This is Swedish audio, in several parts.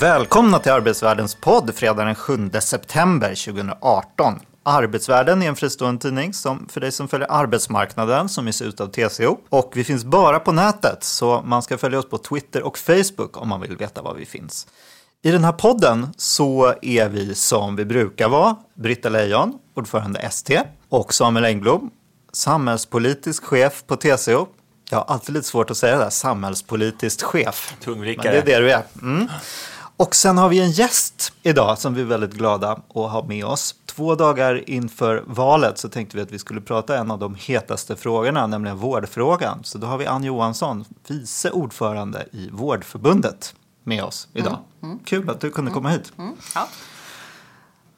Välkomna till Arbetsvärldens podd fredag den 7 september 2018. Arbetsvärlden är en fristående tidning som för dig som följer arbetsmarknaden som ges ut av TCO. Och vi finns bara på nätet så man ska följa oss på Twitter och Facebook om man vill veta var vi finns. I den här podden så är vi som vi brukar vara, Britta Lejon, ordförande ST, och Samuel Engblom, samhällspolitisk chef på TCO. Jag har alltid lite svårt att säga det där, samhällspolitisk chef. Tungvikare. Men det är det du är. Mm. Och sen har vi en gäst idag som vi är väldigt glada att ha med oss. Två dagar inför valet så tänkte vi att vi skulle prata en av de hetaste frågorna, nämligen vårdfrågan. Så då har vi Ann Johansson, vice ordförande i Vårdförbundet, med oss idag. Mm. Mm. Kul att du kunde komma hit. Mm. Ja.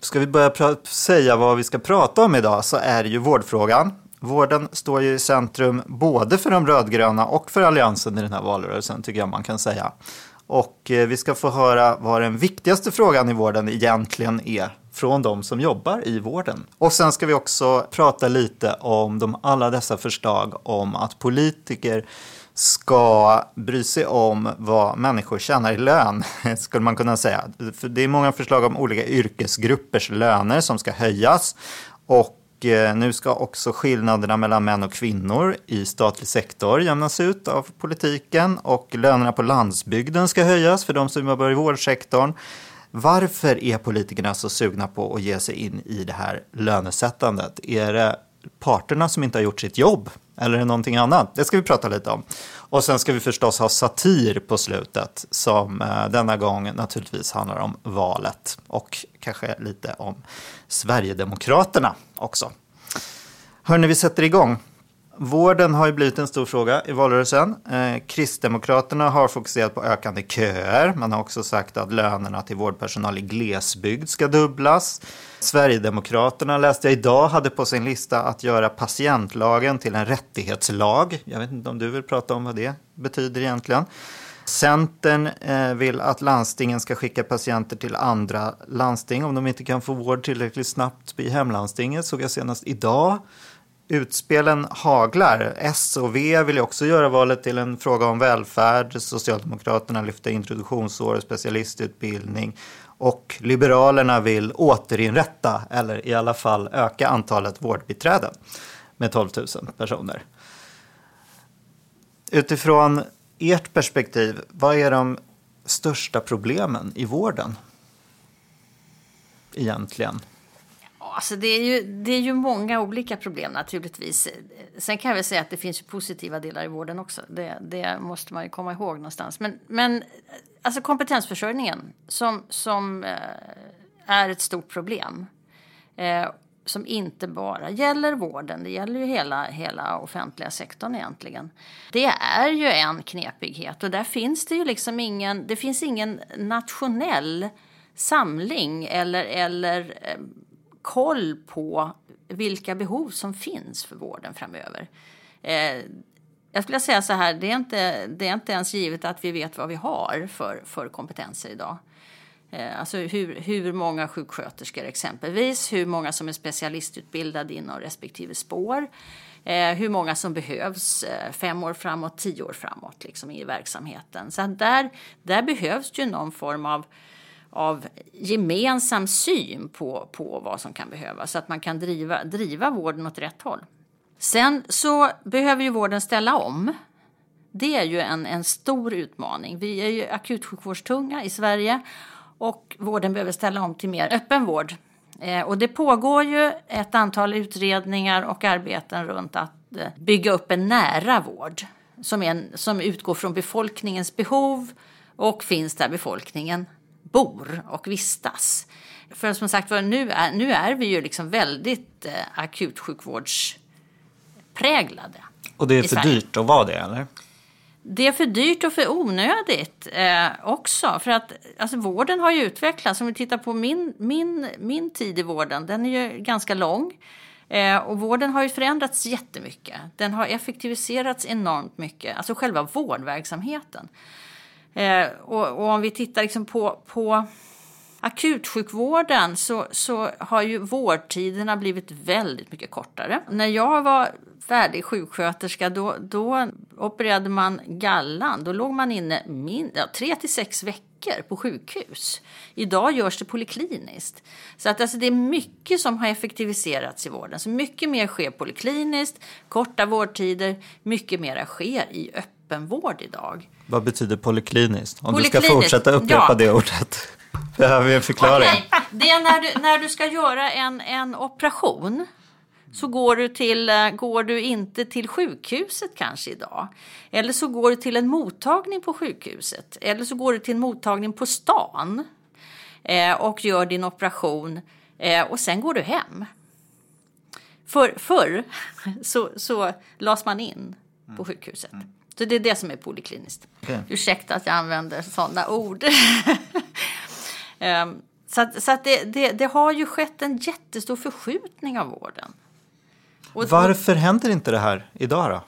Ska vi börja säga vad vi ska prata om idag så är det ju vårdfrågan. Vården står ju i centrum både för de rödgröna och för Alliansen i den här valrörelsen, tycker jag man kan säga. Och eh, vi ska få höra vad den viktigaste frågan i vården egentligen är från de som jobbar i vården. Och sen ska vi också prata lite om de, alla dessa förslag om att politiker ska bry sig om vad människor tjänar i lön, skulle man kunna säga. För det är många förslag om olika yrkesgruppers löner som ska höjas. Och Eh, nu ska också skillnaderna mellan män och kvinnor i statlig sektor jämnas ut av politiken och lönerna på landsbygden ska höjas för de som jobbar i vårdsektorn. Varför är politikerna så sugna på att ge sig in i det här lönesättandet? Är det parterna som inte har gjort sitt jobb? Eller är det någonting annat? Det ska vi prata lite om. Och sen ska vi förstås ha satir på slutet som eh, denna gång naturligtvis handlar om valet och kanske lite om Sverigedemokraterna också. Hörni, vi sätter igång. Vården har ju blivit en stor fråga i valrörelsen. Eh, Kristdemokraterna har fokuserat på ökande köer. Man har också sagt att lönerna till vårdpersonal i glesbygd ska dubblas. Sverigedemokraterna läste jag idag hade på sin lista att göra patientlagen till en rättighetslag. Jag vet inte om du vill prata om vad det betyder egentligen. Centern eh, vill att landstingen ska skicka patienter till andra landsting om de inte kan få vård tillräckligt snabbt i hemlandstinget, såg jag senast idag. Utspelen haglar. S och V vill också göra valet till en fråga om välfärd. Socialdemokraterna lyfter introduktionsår och specialistutbildning. Och Liberalerna vill återinrätta, eller i alla fall öka antalet vårdbiträden med 12 000 personer. Utifrån ert perspektiv, vad är de största problemen i vården? Egentligen. Alltså det, är ju, det är ju många olika problem naturligtvis. Sen kan jag väl säga att det finns positiva delar i vården också. Det, det måste man ju komma ihåg någonstans. Men, men alltså kompetensförsörjningen som, som eh, är ett stort problem. Eh, som inte bara gäller vården, det gäller ju hela, hela offentliga sektorn egentligen. Det är ju en knepighet och där finns det ju liksom ingen, det finns ingen nationell samling eller, eller eh, koll på vilka behov som finns för vården framöver. Eh, jag skulle säga så här, det är, inte, det är inte ens givet att vi vet vad vi har för, för kompetenser idag. Eh, alltså hur, hur många sjuksköterskor exempelvis, hur många som är specialistutbildade inom respektive spår. Eh, hur många som behövs eh, fem år framåt, tio år framåt liksom, i verksamheten. Så där, där behövs ju någon form av, av gemensam syn på, på vad som kan behövas så att man kan driva, driva vården åt rätt håll. Sen så behöver ju vården ställa om. Det är ju en, en stor utmaning. Vi är ju akutsjukvårdstunga i Sverige och vården behöver ställa om till mer öppen vård. Eh, och det pågår ju ett antal utredningar och arbeten runt att eh, bygga upp en nära vård som, en, som utgår från befolkningens behov och finns där befolkningen bor och vistas. För som sagt nu är, nu är vi ju liksom väldigt eh, akutsjukvårdspräglade. Och det är för dyrt att vara det eller? Det är för dyrt och för onödigt eh, också. För att alltså, vården har ju utvecklats. Om vi tittar på min, min, min tid i vården, den är ju ganska lång. Eh, och vården har ju förändrats jättemycket. Den har effektiviserats enormt mycket. Alltså själva vårdverksamheten. Eh, och, och, om vi tittar liksom på, på akutsjukvården så, så har ju vårdtiderna blivit väldigt mycket kortare. När jag var färdig sjuksköterska då, då opererade man gallan. Då låg man inne min, ja, tre till sex veckor på sjukhus. Idag görs det polikliniskt. Så att alltså det är mycket som har effektiviserats i vården. Så mycket mer sker polikliniskt, korta vårdtider, mycket mer sker i öppenvård idag. Vad betyder polikliniskt? Om du ska fortsätta upprepa ja. det ordet. Behöver vi en förklaring? Okay. Det är när du, när du ska göra en, en operation så går du, till, eh, går du inte till sjukhuset kanske idag. Eller så går du till en mottagning på sjukhuset. Eller så går du till en mottagning på stan eh, och gör din operation eh, och sen går du hem. För, förr så, så lades man in på sjukhuset. Så det är det som är polikliniskt. Okay. Ursäkta att jag använder sådana ord. um, så att, så att det, det, det, har ju skett en jättestor förskjutning av vården. Och, Varför händer inte det här idag då?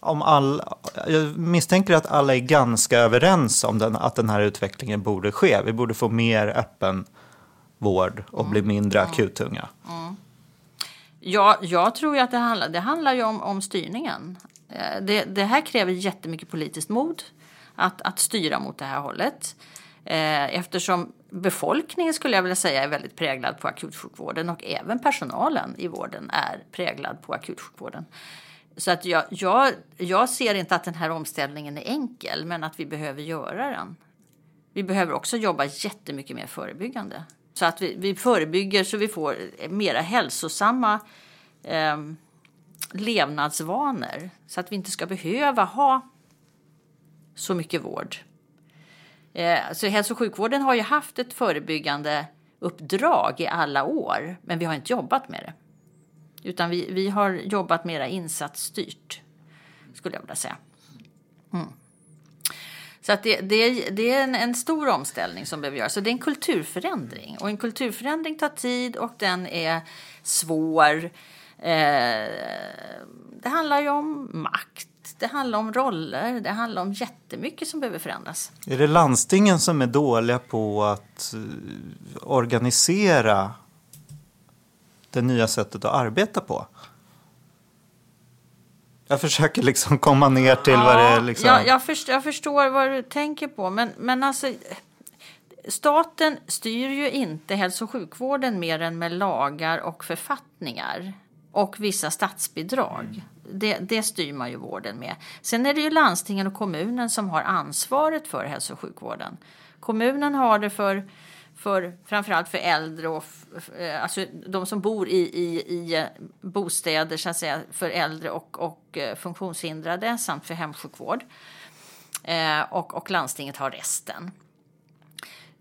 Om all, jag misstänker att alla är ganska överens om den, att den här utvecklingen borde ske. Vi borde få mer öppen vård och mm. bli mindre mm. akuttunga. Mm. Ja, jag tror ju att det handlar, det handlar ju om, om styrningen. Eh, det, det här kräver jättemycket politiskt mod att, att styra mot det här hållet. Eh, eftersom befolkningen skulle jag vilja säga är väldigt präglad på akutsjukvården och även personalen i vården är präglad på akutsjukvården. Så att jag, jag, jag ser inte att den här omställningen är enkel men att vi behöver göra den. Vi behöver också jobba jättemycket mer förebyggande. Så att vi, vi förebygger så vi får mera hälsosamma eh, levnadsvanor. Så att vi inte ska behöva ha så mycket vård. Eh, så hälso och sjukvården har ju haft ett förebyggande uppdrag i alla år, men vi har inte jobbat med det. Utan vi, vi har jobbat mera insatsstyrt, skulle jag vilja säga. Mm. Så att det, det, det är en, en, stor omställning som behöver göras. Så det är en kulturförändring. Och en kulturförändring tar tid och den är svår. Eh, det handlar ju om makt det handlar om roller, det handlar om jättemycket som behöver förändras. Är det landstingen som är dåliga på att eh, organisera det nya sättet att arbeta på? Jag försöker liksom komma ner till ja, vad det är. Liksom... Ja, jag, förstår, jag förstår vad du tänker på, men, men alltså staten styr ju inte hälso och sjukvården mer än med lagar och författningar och vissa statsbidrag. Mm det, det styr man ju vården med. Sen är det ju landstingen och kommunen som har ansvaret för hälso och sjukvården. Kommunen har det för, för framförallt för äldre och eh, alltså de som bor i, i, i eh, bostäder så att säga, för äldre och, och eh, funktionshindrade samt för hemsjukvård. Eh, och, och landstinget har resten.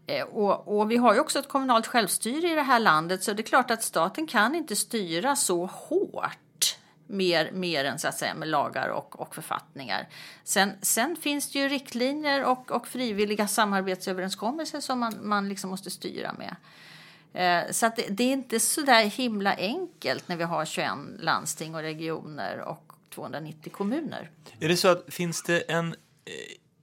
Eh, och, och, vi har ju också ett kommunalt självstyre i det här landet så det är klart att staten kan inte styra så hårt mer, mer än så att säga med lagar och, och författningar. Sen, sen finns det ju riktlinjer och, och frivilliga samarbetsöverenskommelser som man, man liksom måste styra med. Eh, så att det, det, är inte så där himla enkelt när vi har 21 landsting och regioner och 290 kommuner. Är det så att finns det en eh,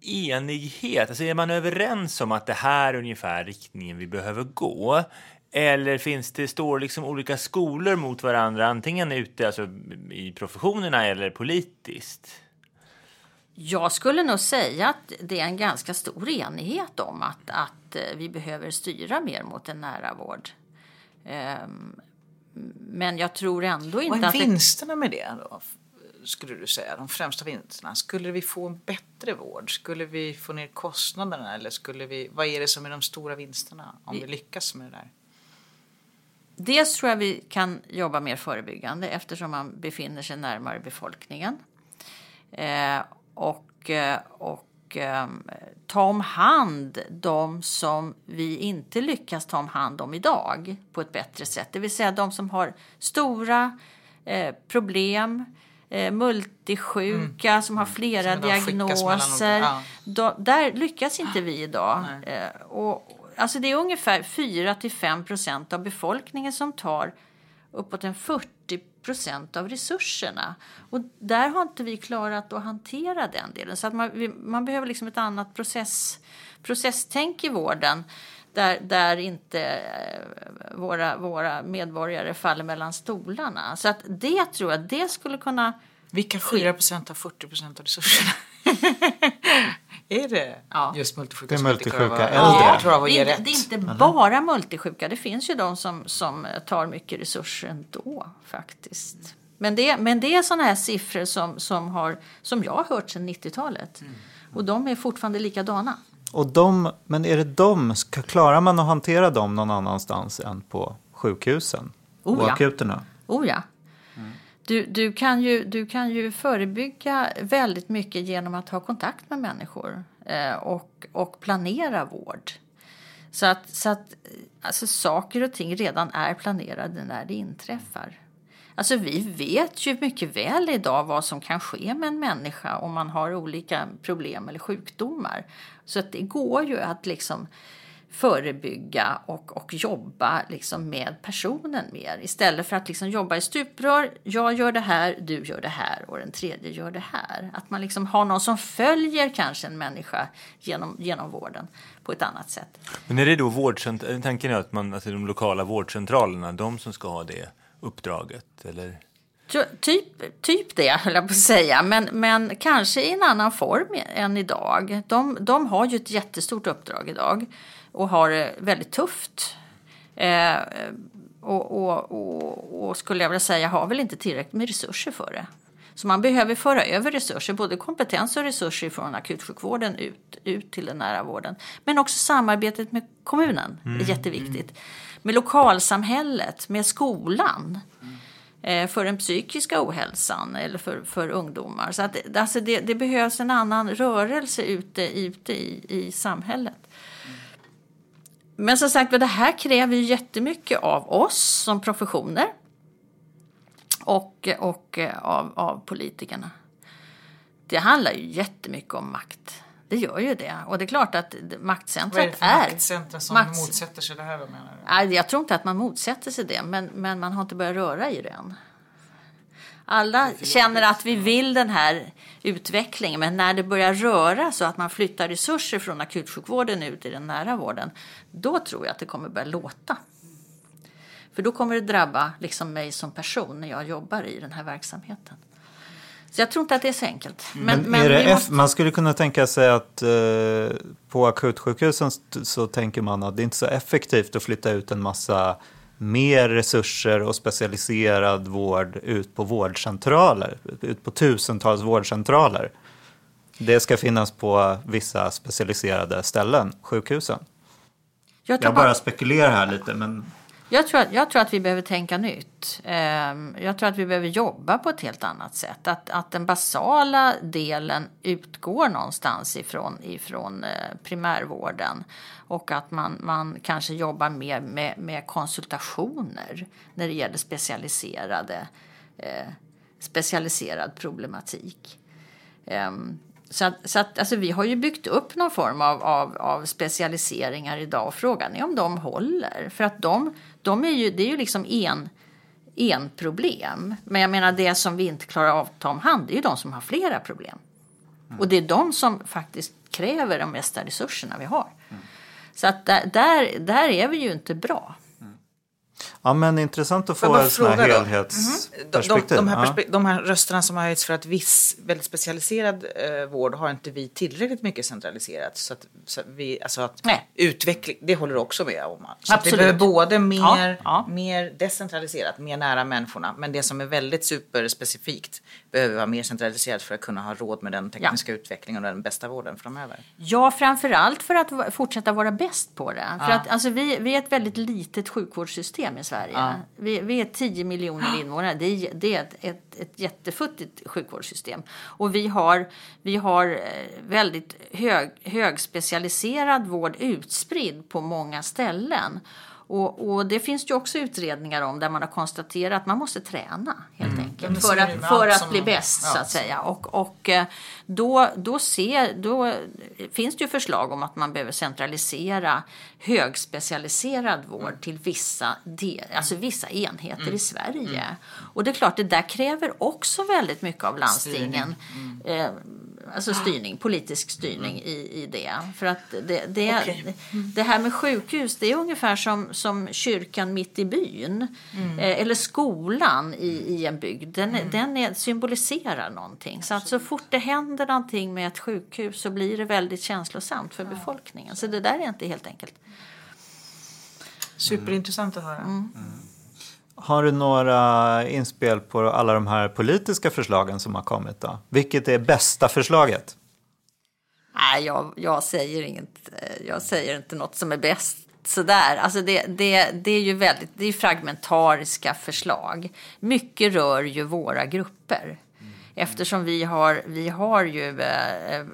enighet? Alltså är man överens om att det här är ungefär riktningen vi behöver gå? Eller finns det, står liksom olika skolor mot varandra, antingen ute alltså, i professionerna eller politiskt? Jag skulle nog säga att det är en ganska stor enighet om att, att eh, vi behöver styra mer mot en nära vård. Um, men jag tror ändå inte att... Vad är vinsterna med det då? Skulle du säga, de främsta vinsterna? Skulle vi få en bättre vård? Skulle vi få ner kostnaderna? Eller skulle vi, vad är det som är de stora vinsterna om vi, lyckas med det där? Dels tror jag vi kan jobba mer förebyggande eftersom man befinner sig närmare befolkningen. Eh, och eh, och eh, ta om hand de som vi inte lyckas ta om hand om idag på ett bättre sätt. Det vill säga de som har stora eh, problem, eh, multisjuka som har flera Som diagnoser. olika- Då, där lyckas inte vi idag. Eh, och, alltså det är ungefär 4-5 procent av befolkningen som tar uppåt en 40 procent av resurserna. Och där har inte vi klarat att hantera den delen. Så att man, man behöver liksom ett annat process, processtänk i vården. Där, där inte eh, våra, våra medborgare faller mellan stolarna. Så att det tror jag, det skulle kunna... Vilka 4 procent av 40 procent av resurserna? är det Ja. just multisjuka Det är multisjuka äldre. Ja, det, är det är inte bara multisjuka. Det finns ju de som, som tar mycket resurser ändå faktiskt. Men det, men det är sådana här siffror som, som, har, som jag har hört sedan 90-talet. Mm. Och de är fortfarande likadana. Och de, men är det de, ska- klarar man att hantera dem någon annanstans än på sjukhusen? Oh, och ja. akuterna? Oh ja. Du, du, kan ju, du kan ju förebygga väldigt mycket genom att ha kontakt med människor eh, och, och planera vård. Så att, så att alltså, saker och ting redan är planerade när det inträffar. Alltså vi vet ju mycket väl idag vad som kan ske med en människa om man har olika problem eller sjukdomar. Så att det går ju att liksom förebygga och, och jobba liksom med personen mer. Istället för att liksom jobba i stuprör. Jag gör det här, du gör det här och den tredje gör det här. Att man liksom har någon som följer kanske en människa genom, genom vården på ett annat sätt. Men är det då vårdcent- tanken är att man, alltså de lokala vårdcentralerna, de som ska ha det uppdraget? Eller? Typ, typ det, höll jag på att säga. Men, men kanske i en annan form än idag. De, de har ju ett jättestort uppdrag idag och har det väldigt tufft. Eh, och, och, och, och skulle jag vilja säga har väl inte tillräckligt med resurser för det. Så man behöver föra över resurser, både kompetens och resurser från akutsjukvården ut, ut till den nära vården. Men också samarbetet med kommunen är jätteviktigt. Med lokalsamhället, med skolan eh, Eh, för den psykiska ohälsan eller för, för ungdomar. Så att, det- alltså det, det behövs en annan rörelse ute, ute i, i samhället. Men som sagt det här kräver ju jättemycket av oss som professioner och, och eh, av, av politikerna. Det handlar ju jättemycket om makt. Det gör ju det. Och det är klart att Vad är maktcentret det för är... maktcentra som Makts- motsätter sig det här? Vad menar du? Nej, jag tror inte att man motsätter sig det, men, men man har inte börjat röra i det än. Alla känner att vi vill den här utvecklingen, men när det börjar röra så att man flyttar resurser från akutsjukvården ut i den nära vården, då tror jag att det kommer börja låta. För då kommer det drabba liksom mig som person när jag jobbar i den här verksamheten. Så jag tror inte att det är så enkelt. Men, Men, men är det vi eff- måste... Man skulle kunna tänka sig att eh, på akutsjukhusen så tänker man att det inte är så effektivt att flytta ut en massa mer resurser och specialiserad vård ut på vårdcentraler, ut på tusentals vårdcentraler. Det ska finnas på vissa specialiserade ställen, sjukhusen. jag Jag bara- bara spekulerar här lite, men jag tror, att, jag tror att vi behöver tänka nytt. Ehm, jag tror att vi behöver jobba på ett helt annat sätt. Att, att den basala delen utgår någonstans ifrån, ifrån eh, primärvården. Och att man, man kanske jobbar mer med, med konsultationer när det gäller specialiserade, eh, specialiserad problematik. Ehm, så att, så att, alltså, vi har ju byggt upp någon form av, av, av specialiseringar idag frågan är om de håller. För att de, de är ju, det är ju liksom en, en problem. Men jag menar det som vi inte klarar av att ta om hand det är ju de som har flera problem. Och det är de som faktiskt kräver de mesta resurserna vi har. Så att där, där, där är vi ju inte bra. Ja, men intressant att få här fråga då? Mhm. De, helhetsperspektiv. de, de, här Ja. perspe- de här rösterna som har höjts för att viss väldigt specialiserad eh, vård har inte vi tillräckligt mycket centraliserat. Så att, så att vi, alltså att Nej. utveckling, det håller du också med om. Så att vi Absolut. behöver både mer, Ja, ja. mer decentraliserat, mer nära människorna. Men det som är väldigt superspecifikt behöver vara mer centraliserat för att kunna ha råd med den tekniska utvecklingen och den bästa vården framöver. Ja, framför allt för att fortsätta vara bäst på det. För att, alltså, vi, vi är ett väldigt litet sjukvårdssystem i Sverige. Vi, vi är 10 miljoner invånare. Det är, det är ett, ett, ett jättefuttigt sjukvårdssystem. Och vi har, vi har eh, väldigt hög, högspecialiserad vård utspridd på många ställen. Och, och det finns ju också utredningar om där man har konstaterat att man måste träna helt enkelt. Så för att, för att som- bli bäst ja, så att säga. Och, och eh, då, då, ser, då finns det ju förslag om att man behöver centralisera högspecialiserad vård till vissa, del, alltså vissa enheter Mm. i Sverige. Och det är klart, det där kräver också väldigt mycket av landstingen. Mm. Alltså styrning, politisk styrning i, i det. För att det, det, Okej. det här med sjukhus, det är ungefär som, som kyrkan mitt i byn. Mm. Eh, eller skolan i, i en bygd. Den, den är, symboliserar någonting. Så att så fort det händer någonting med ett sjukhus så blir det väldigt känslosamt för befolkningen. Så det där är inte helt enkelt. Superintressant att höra. Har du några inspel på alla de här politiska förslagen som har kommit? Då? Vilket är bästa förslaget? Nej, jag, jag, säger inget, eh, jag säger inte något som är bäst sådär. Alltså det, det, det är ju väldigt det är fragmentariska förslag. Mycket rör ju våra grupper. Eftersom vi har, vi har ju... eh, eh,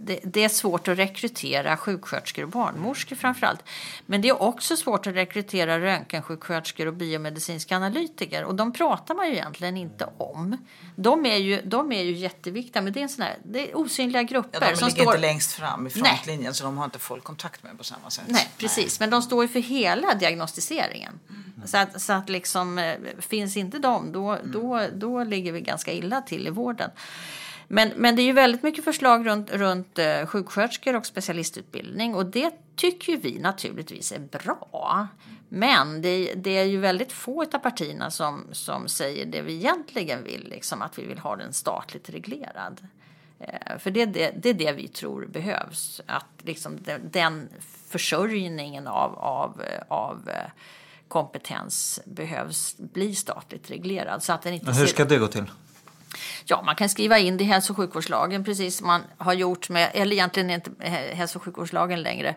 Det, det är svårt att rekrytera sjuksköterskor och barnmorskor framför allt. Men det är också svårt att rekrytera röntgensjuksköterskor och biomedicinska analytiker. Och de pratar man ju egentligen inte om. De är ju, de är ju jätteviktiga, men det är, en sån här, det är osynliga grupper. Ja, de som ligger står... inte längst fram i frontlinjen så de har inte folk kontakt med på samma sätt. Nej, precis. Men de står ju för hela diagnostiseringen. Så att, så att liksom, eh, finns inte de, då, då, då ligger vi ganska illa till i vården. Men, men det är ju väldigt mycket förslag runt, runt eh, sjuksköterskor och specialistutbildning och det tycker ju vi naturligtvis är bra. Men det, det är ju väldigt få av partierna som, som säger det vi egentligen vill, liksom att vi vill ha den statligt reglerad. Eh, För det är det, det är det vi tror behövs. Att liksom den, den försörjningen av, av, eh, av kompetens behövs bli statligt reglerad. Så att den inte Hur ska det gå till? Ja, man kan skriva in det i hälso och sjukvårdslagen precis som man har gjort med, eller egentligen inte hälso och sjukvårdslagen längre,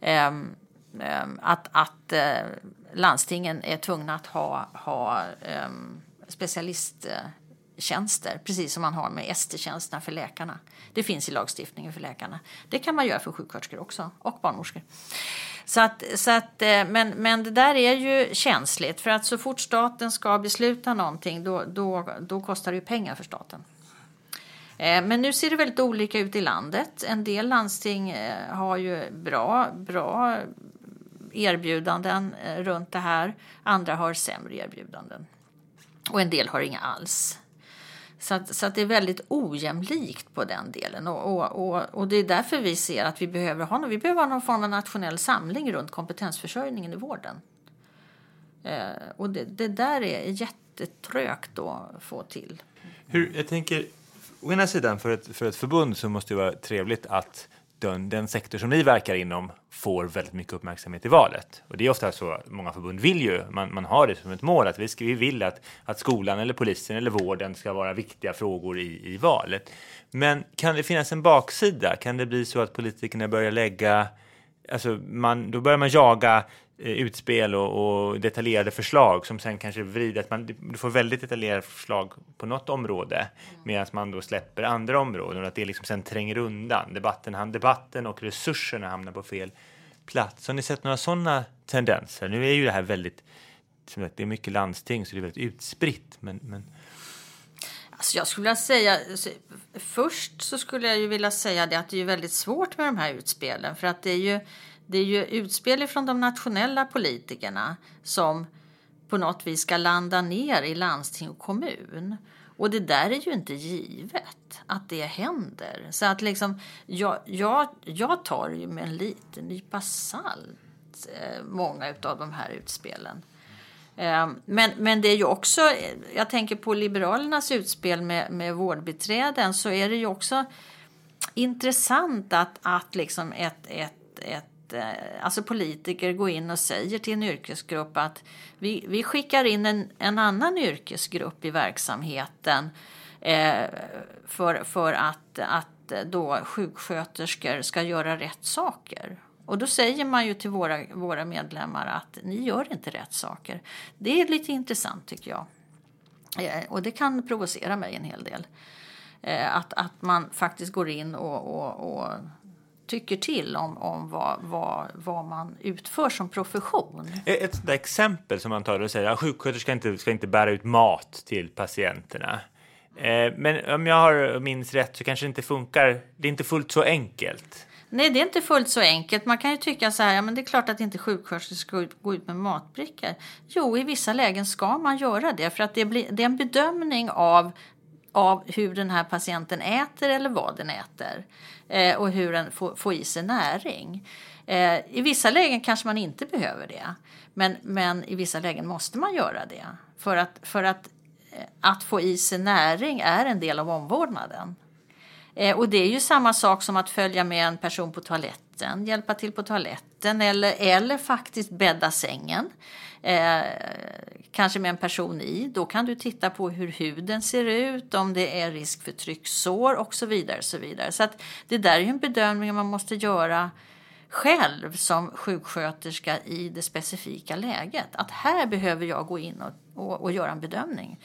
ehm, ehm, att, att eh, landstingen är tvungna att ha, ha ehm, specialisttjänster, precis som man har med ST-tjänsterna för läkarna. Det finns i lagstiftningen för läkarna. Det kan man göra för sjuksköterskor också, och barnmorskor. Så att, så att, eh, men, men det där är ju känsligt för att så fort staten ska besluta någonting då, då, då kostar det ju pengar för staten. Eh, men nu ser det väldigt olika ut i landet. En del landsting eh, har ju bra, bra erbjudanden runt det här. Andra har sämre erbjudanden. Och en del har inga alls. Så, att, så att det är väldigt ojämlikt på den delen. Och, och, och, och det är därför vi ser att vi behöver ha, vi behöver ha någon form av nationell samling runt kompetensförsörjningen i vården. Eh, och det, det där är jättetrögt att få till. Hur, jag tänker, å ena sidan för ett, för ett förbund så måste det vara trevligt att den, den sektor som ni verkar inom får väldigt mycket uppmärksamhet i valet. Och det är ofta så, många förbund vill ju, man, man har det som ett mål, att vi, ska, vi vill att, att skolan eller polisen eller vården ska vara viktiga frågor i, i valet. Men kan det finnas en baksida? Kan det bli så att politikerna börjar lägga Alltså man, då börjar man jaga utspel och, och detaljerade förslag som sen kanske vrider, att man du får väldigt detaljerade förslag på något område medan man då släpper andra områden och att det liksom sen tränger undan. Debatten, debatten och resurserna hamnar på fel plats. Har ni sett några sådana tendenser? Nu är ju det här väldigt, som sagt, det är mycket landsting så det är väldigt utspritt men, men Alltså jag skulle vilja säga, alltså, först så skulle jag ju vilja säga det att det är väldigt svårt med de här utspelen för att det är ju, det är ju utspel från de nationella politikerna som på något vis ska landa ner i landsting och kommun. Och det där är ju inte givet att det händer. Så att liksom, jag, jag, jag tar ju med en liten nypa salt eh, många av de här utspelen. Eh, Men, men det är ju också, jag tänker på Liberalernas utspel med, med vårdbiträden så är det ju också intressant att, att liksom ett, ett, ett, eh, alltså politiker går in och säger till en yrkesgrupp att vi, vi skickar in en, en annan yrkesgrupp i verksamheten eh, för, för att, att då sjuksköterskor ska göra rätt saker. Och då säger man ju till våra, våra medlemmar att ni gör inte rätt saker. Det är lite intressant tycker jag. Eh, och det kan provocera mig en hel del. Eh, att, att man faktiskt går in och, och, och tycker till om, om vad, vad, vad man utför som profession. Ett sånt exempel som man tar och säger att sjuksköterska inte, ska inte bära ut mat till patienterna. Eh, men om jag har minns rätt så kanske det inte funkar. Det är inte fullt så enkelt. Nej, det är inte fullt så enkelt. Man kan ju tycka så här, ja men det är klart att inte sjuksköterskor ska gå ut med matbrickor. Jo, i vissa lägen ska man göra det för att det, blir, det är en bedömning av, av hur den här patienten äter eller vad den äter eh, och hur den får, får i sig näring. Eh, I vissa lägen kanske man inte behöver det, men, men i vissa lägen måste man göra det för att, för att eh, att få i sig näring är en del av omvårdnaden. Eh, och det är ju samma sak som att följa med en person på toaletten, hjälpa till på toaletten eller, eller faktiskt bädda sängen. Eh, kanske med en person i. Då kan du titta på hur huden ser ut, om det är risk för trycksår och så vidare. Så, vidare. så att det där är ju en bedömning man måste göra själv som sjuksköterska i det specifika läget. Att här behöver jag gå in och, och, och göra en bedömning.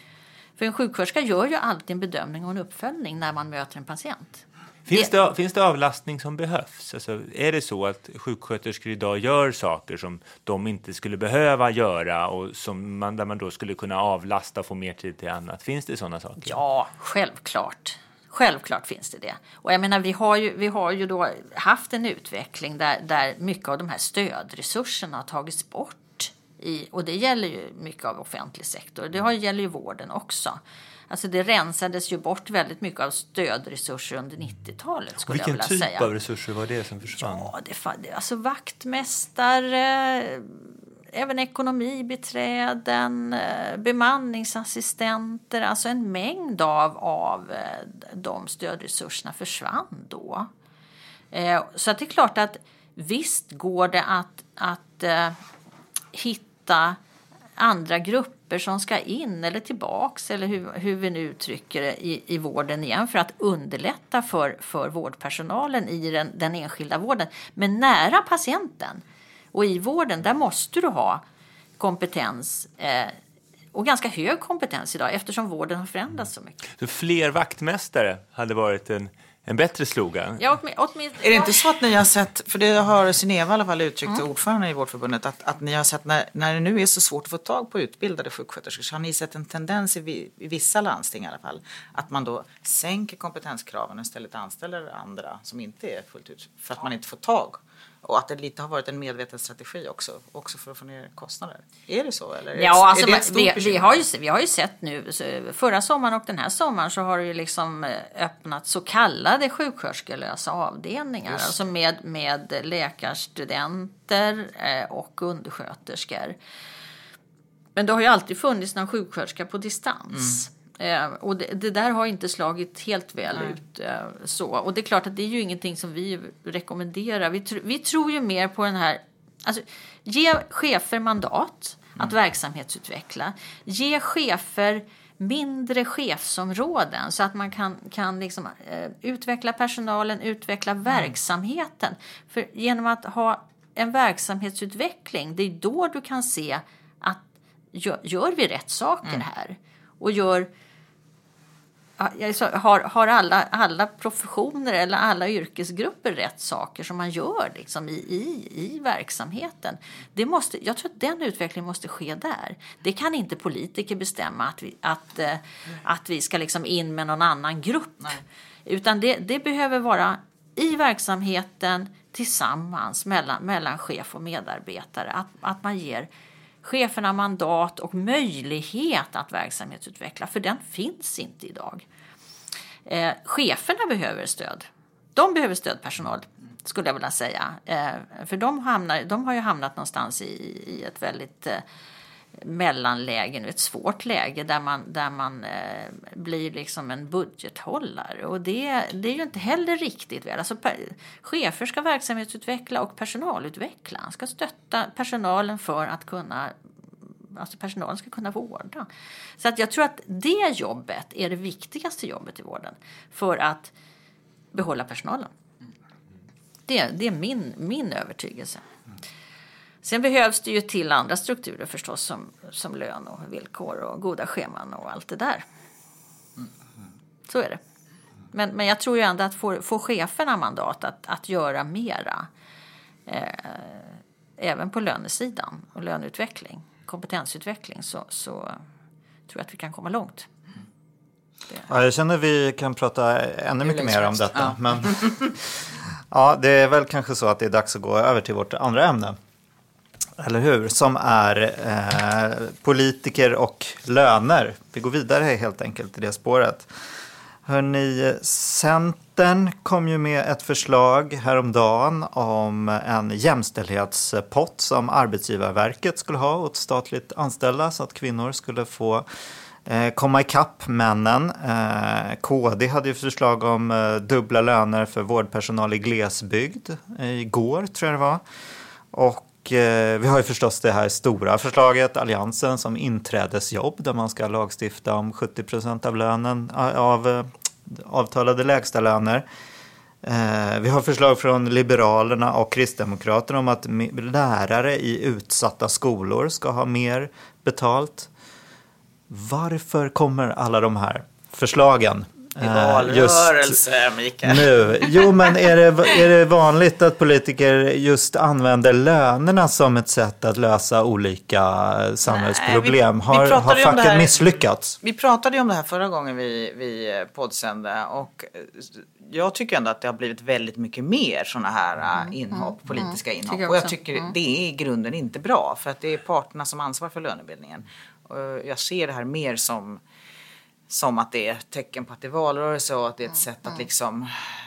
För en sjuksköterska gör ju alltid en bedömning och en uppföljning när man möter en patient. Finns det, finns det avlastning som behövs? Alltså, är det så att sjuksköterskor idag gör saker som de inte skulle behöva göra och som man, där man då skulle kunna avlasta och få mer tid till annat? Finns det sådana saker? Ja, självklart. Självklart finns det det. Och jag menar, vi har ju, vi har ju då haft en utveckling där, där mycket av de här stödresurserna har tagits bort i, och det gäller ju mycket av offentlig sektor. Det har, gäller ju vården också. Alltså det rensades ju bort väldigt mycket av stödresurser under 90-talet. skulle Vilken jag vilja typ säga. av resurser var det som försvann? Ja, det, alltså vaktmästare, även ekonomibiträden, eh, bemanningsassistenter. Alltså en mängd av, av eh, de stödresurserna försvann då. Eh, Så det är klart att visst går det att, att hitta andra grupper som ska in eller tillbaks eller hur, hur vi nu uttrycker det i, i vården igen för att underlätta för, för vårdpersonalen i den, den enskilda vården. Men nära patienten och i vården där måste du ha kompetens eh, och ganska hög kompetens idag eftersom vården har förändrats så mycket. Så fler vaktmästare hade varit en, en bättre slogan? Ja, åtminstone, Är det inte så att ni har sett, för det har Sineva i alla fall uttryckt, Mm. ordförande i Vårdförbundet, att, att ni har sett när, när det nu är så svårt att få tag på utbildade sjuksköterskor så har ni sett en tendens i, i vissa landsting i alla fall att man då sänker kompetenskraven och istället anställer andra som inte är fullt ut för att man inte får tag. Och att det lite har varit en medveten strategi också, också för att få ner kostnader. Är det så? Eller Ja, alltså, vi, vi, har ju, vi har ju sett nu, förra sommaren och den här sommaren så har det ju liksom eh, öppnat så kallade sjuksköterskelösa avdelningar. Alltså med, med läkarstudenter eh, och undersköterskor. Men det har ju alltid funnits någon sjuksköterska på distans. Eh, och det, det där har inte slagit helt väl ut. Eh, så. Och det är klart att det är ju ingenting som vi rekommenderar. Vi, tr- vi tror ju mer på den här... Alltså, ge chefer mandat att verksamhetsutveckla. Ge chefer mindre chefsområden så att man kan, kan liksom, eh, utveckla personalen, utveckla verksamheten. För genom att ha en verksamhetsutveckling, det är då du kan se att gör, gör vi rätt saker här? Och gör har, har alla, alla professioner eller alla yrkesgrupper rätt saker som man gör liksom, i, i, i verksamheten? Det måste, jag tror att den utvecklingen måste ske där. Det kan inte politiker bestämma att vi, att, eh, att vi ska liksom in med någon annan grupp. Utan det, det behöver vara i verksamheten tillsammans mellan, mellan chef och medarbetare. Att, att man ger cheferna mandat och möjlighet att verksamhetsutveckla, för den finns inte idag. Eh, cheferna behöver stöd. De behöver stödpersonal, skulle jag vilja säga. Eh, för de, hamnar, de har ju hamnat någonstans i, i ett väldigt eh, mellanläge, ett svårt läge där man, där man eh, blir liksom en budgethållare. Och det, det är ju inte heller riktigt väl. Alltså, per, chefer ska verksamhetsutveckla och personalutveckla. Ska stötta personalen för att kunna Alltså personalen ska kunna vårda. Så att jag tror att det jobbet är det viktigaste jobbet i vården för att behålla personalen. Det, det är min, min övertygelse. Mm. Sen behövs det ju till andra strukturer förstås som, som lön och villkor och goda scheman och allt det där. Så är det. Men, men jag tror ju ändå att få, få cheferna mandat att, att göra mera. Eh, även på lönesidan och löneutveckling, kompetensutveckling så, så tror jag att vi kan komma långt. Ja, jag känner vi kan prata ännu mycket mer om detta. helst. Men ja, det är väl kanske så att det är dags att gå över till vårt andra ämne. Eller hur? Som är eh, politiker och löner. Vi går vidare helt enkelt i det spåret. Hörrni, Centern kom ju med ett förslag häromdagen om en jämställdhetspott som Arbetsgivarverket skulle ha åt statligt anställda så att kvinnor skulle få eh, komma ikapp männen. Eh, KD hade ju förslag om eh, dubbla löner för vårdpersonal i glesbygd eh, igår, tror jag det var. Och eh, vi har ju förstås det här stora förslaget, Alliansen, som inträdesjobb där man ska lagstifta om 70 procent av lönen av eh, avtalade lägstalöner. Eh, vi har förslag från Liberalerna och Kristdemokraterna om att lärare i utsatta skolor ska ha mer betalt. Varför kommer alla de här förslagen? I eh, valrörelse, Mikael. nu. Jo, men är det, är det vanligt att politiker just använder lönerna som ett sätt att lösa olika samhällsproblem? Nej, vi- vi har har facket misslyckats? Vi pratade ju om det här förra gången vi, vi eh, poddsände och eh, jag tycker ändå att det har blivit väldigt mycket mer sådana här eh, inhopp, politiska inhopp. Tycker jag och jag tycker det är i grunden inte bra för att det är parterna som ansvarar för lönebildningen. Jag ser det här mer som, som att det är tecken på att det är valrörelse och att det är ett sätt att liksom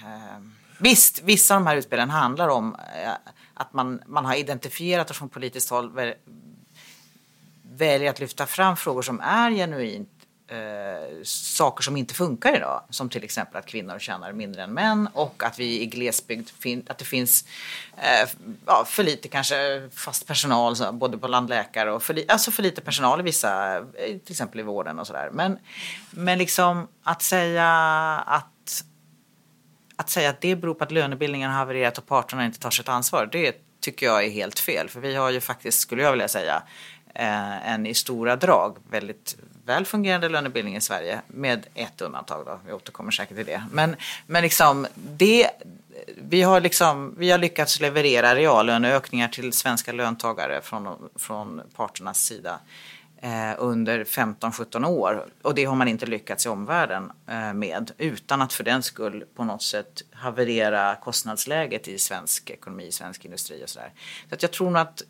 eh, Visst, vissa av de här utspelen handlar om eh, att man, man har identifierat och från politiskt håll väl- väljer att lyfta fram frågor som är genuint eh, saker som inte funkar idag. Som till exempel att kvinnor tjänar mindre än män och att vi i glesbygd, fin- att det finns eh, ja, för lite kanske fast personal, så, både bland läkare och för, li- alltså för lite personal i vissa, eh, till exempel i vården och sådär. Men, men liksom att säga att att säga att det beror på att lönebildningen har havererat och parterna inte tar sitt ansvar, det tycker jag är helt fel. För vi har ju faktiskt, skulle jag vilja säga, eh, en i stora drag väldigt väl fungerande lönebildning i Sverige med ett undantag då, vi återkommer säkert till det. Men, men liksom det, vi har, liksom, vi har lyckats leverera reallöneökningar till svenska löntagare från, från parternas sida eh, under 15-17 år. Och det har man inte lyckats i omvärlden eh, med utan att för den skull på något sätt haverera kostnadsläget i svensk ekonomi, svensk industri och sådär. Så att jag tror nog att,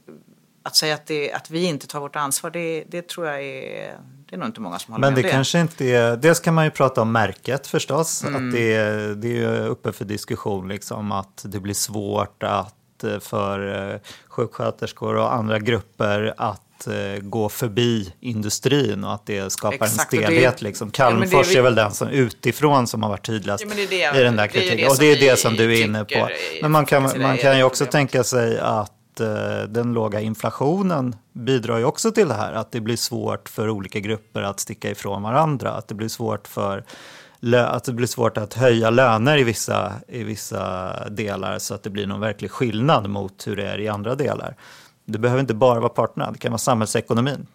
att säga att, det, att vi inte tar vårt ansvar, det, det tror jag är, det är nog inte många som håller Men med det om det. kanske inte är, dels kan man ju prata om märket förstås, Mm. att det, är- det är uppe för diskussion liksom att det blir svårt att eh, för eh, sjuksköterskor och andra grupper att eh, gå förbi industrin och att det skapar Exakt, en stelhet. Liksom. Ja, men det är vi- är väl den som utifrån som har varit tydligast Ja, men det det- i den där kritiken. och som det är det som du är inne på. Men man kan, man kan ju också tänka sig att eh, den låga inflationen bidrar ju också till det här. Att det blir svårt för olika grupper att sticka ifrån varandra. Att det blir svårt för att det blir svårt att höja löner i vissa, i vissa delar så att det blir någon verklig skillnad mot hur det är i andra delar. Det behöver inte bara vara parterna, det kan vara samhällsekonomin.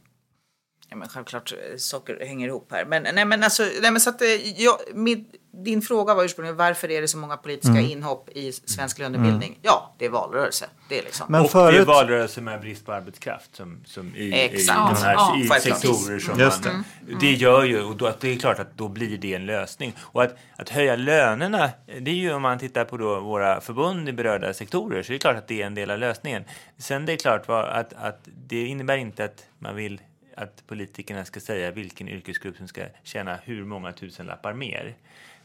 Ja, men självklart, eh, saker hänger ihop här. Men, nej, men alltså, nej, men så att, eh, jag, min, din fråga var ursprungligen varför är det så många politiska Mm. inhopp i svensk lönebildning? Ja, det är valrörelse. Det är liksom. Men och det är förut, valrörelse med brist på arbetskraft som, som i, Exakt. i de här Ja, i sektorer som Just man... Det gör ju, och då, att det är klart att då blir det en lösning. Och att, att höja lönerna, det är ju om man tittar på då våra förbund i berörda sektorer, så är det klart att det är en del av lösningen. Sen det är klart att, att det innebär inte att man vill att politikerna ska säga vilken yrkesgrupp som ska tjäna hur många tusenlappar mer.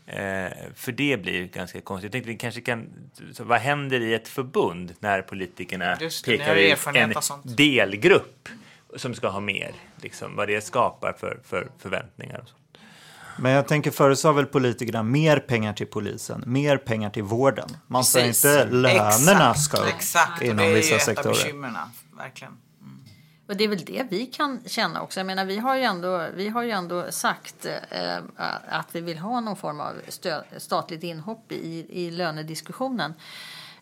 Eh, för det blir ganska konstigt. Jag tänkte vi kanske kan, så vad händer i ett förbund när politikerna det, pekar ut en sånt. delgrupp som ska ha mer? Liksom, vad det skapar för, för förväntningar. Och så. men jag tänker förut sa väl politikerna mer pengar till polisen, mer pengar till vården. Man säger Precis. inte lönerna Exakt, ska upp Exakt, och inom det är vissa ju ett av sektorer. bekymren. Verkligen. Och det är väl det vi kan känna också. Jag menar, vi har ju ändå, vi har ju ändå sagt eh, att vi vill ha någon form av stö, statligt inhopp i, i lönediskussionen.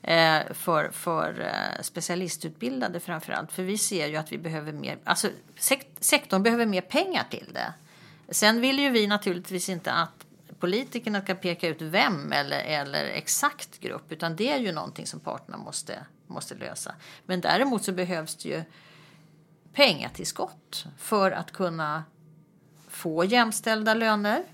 Eh, för för eh, specialistutbildade framför allt. För vi ser ju att vi behöver mer, alltså sekt, sektorn behöver mer pengar till det. Sen vill ju vi naturligtvis inte att politikerna ska peka ut vem eller, eller exakt grupp utan det är ju någonting som parterna måste, måste lösa. Men däremot så behövs det ju pengatillskott för att kunna få jämställda löner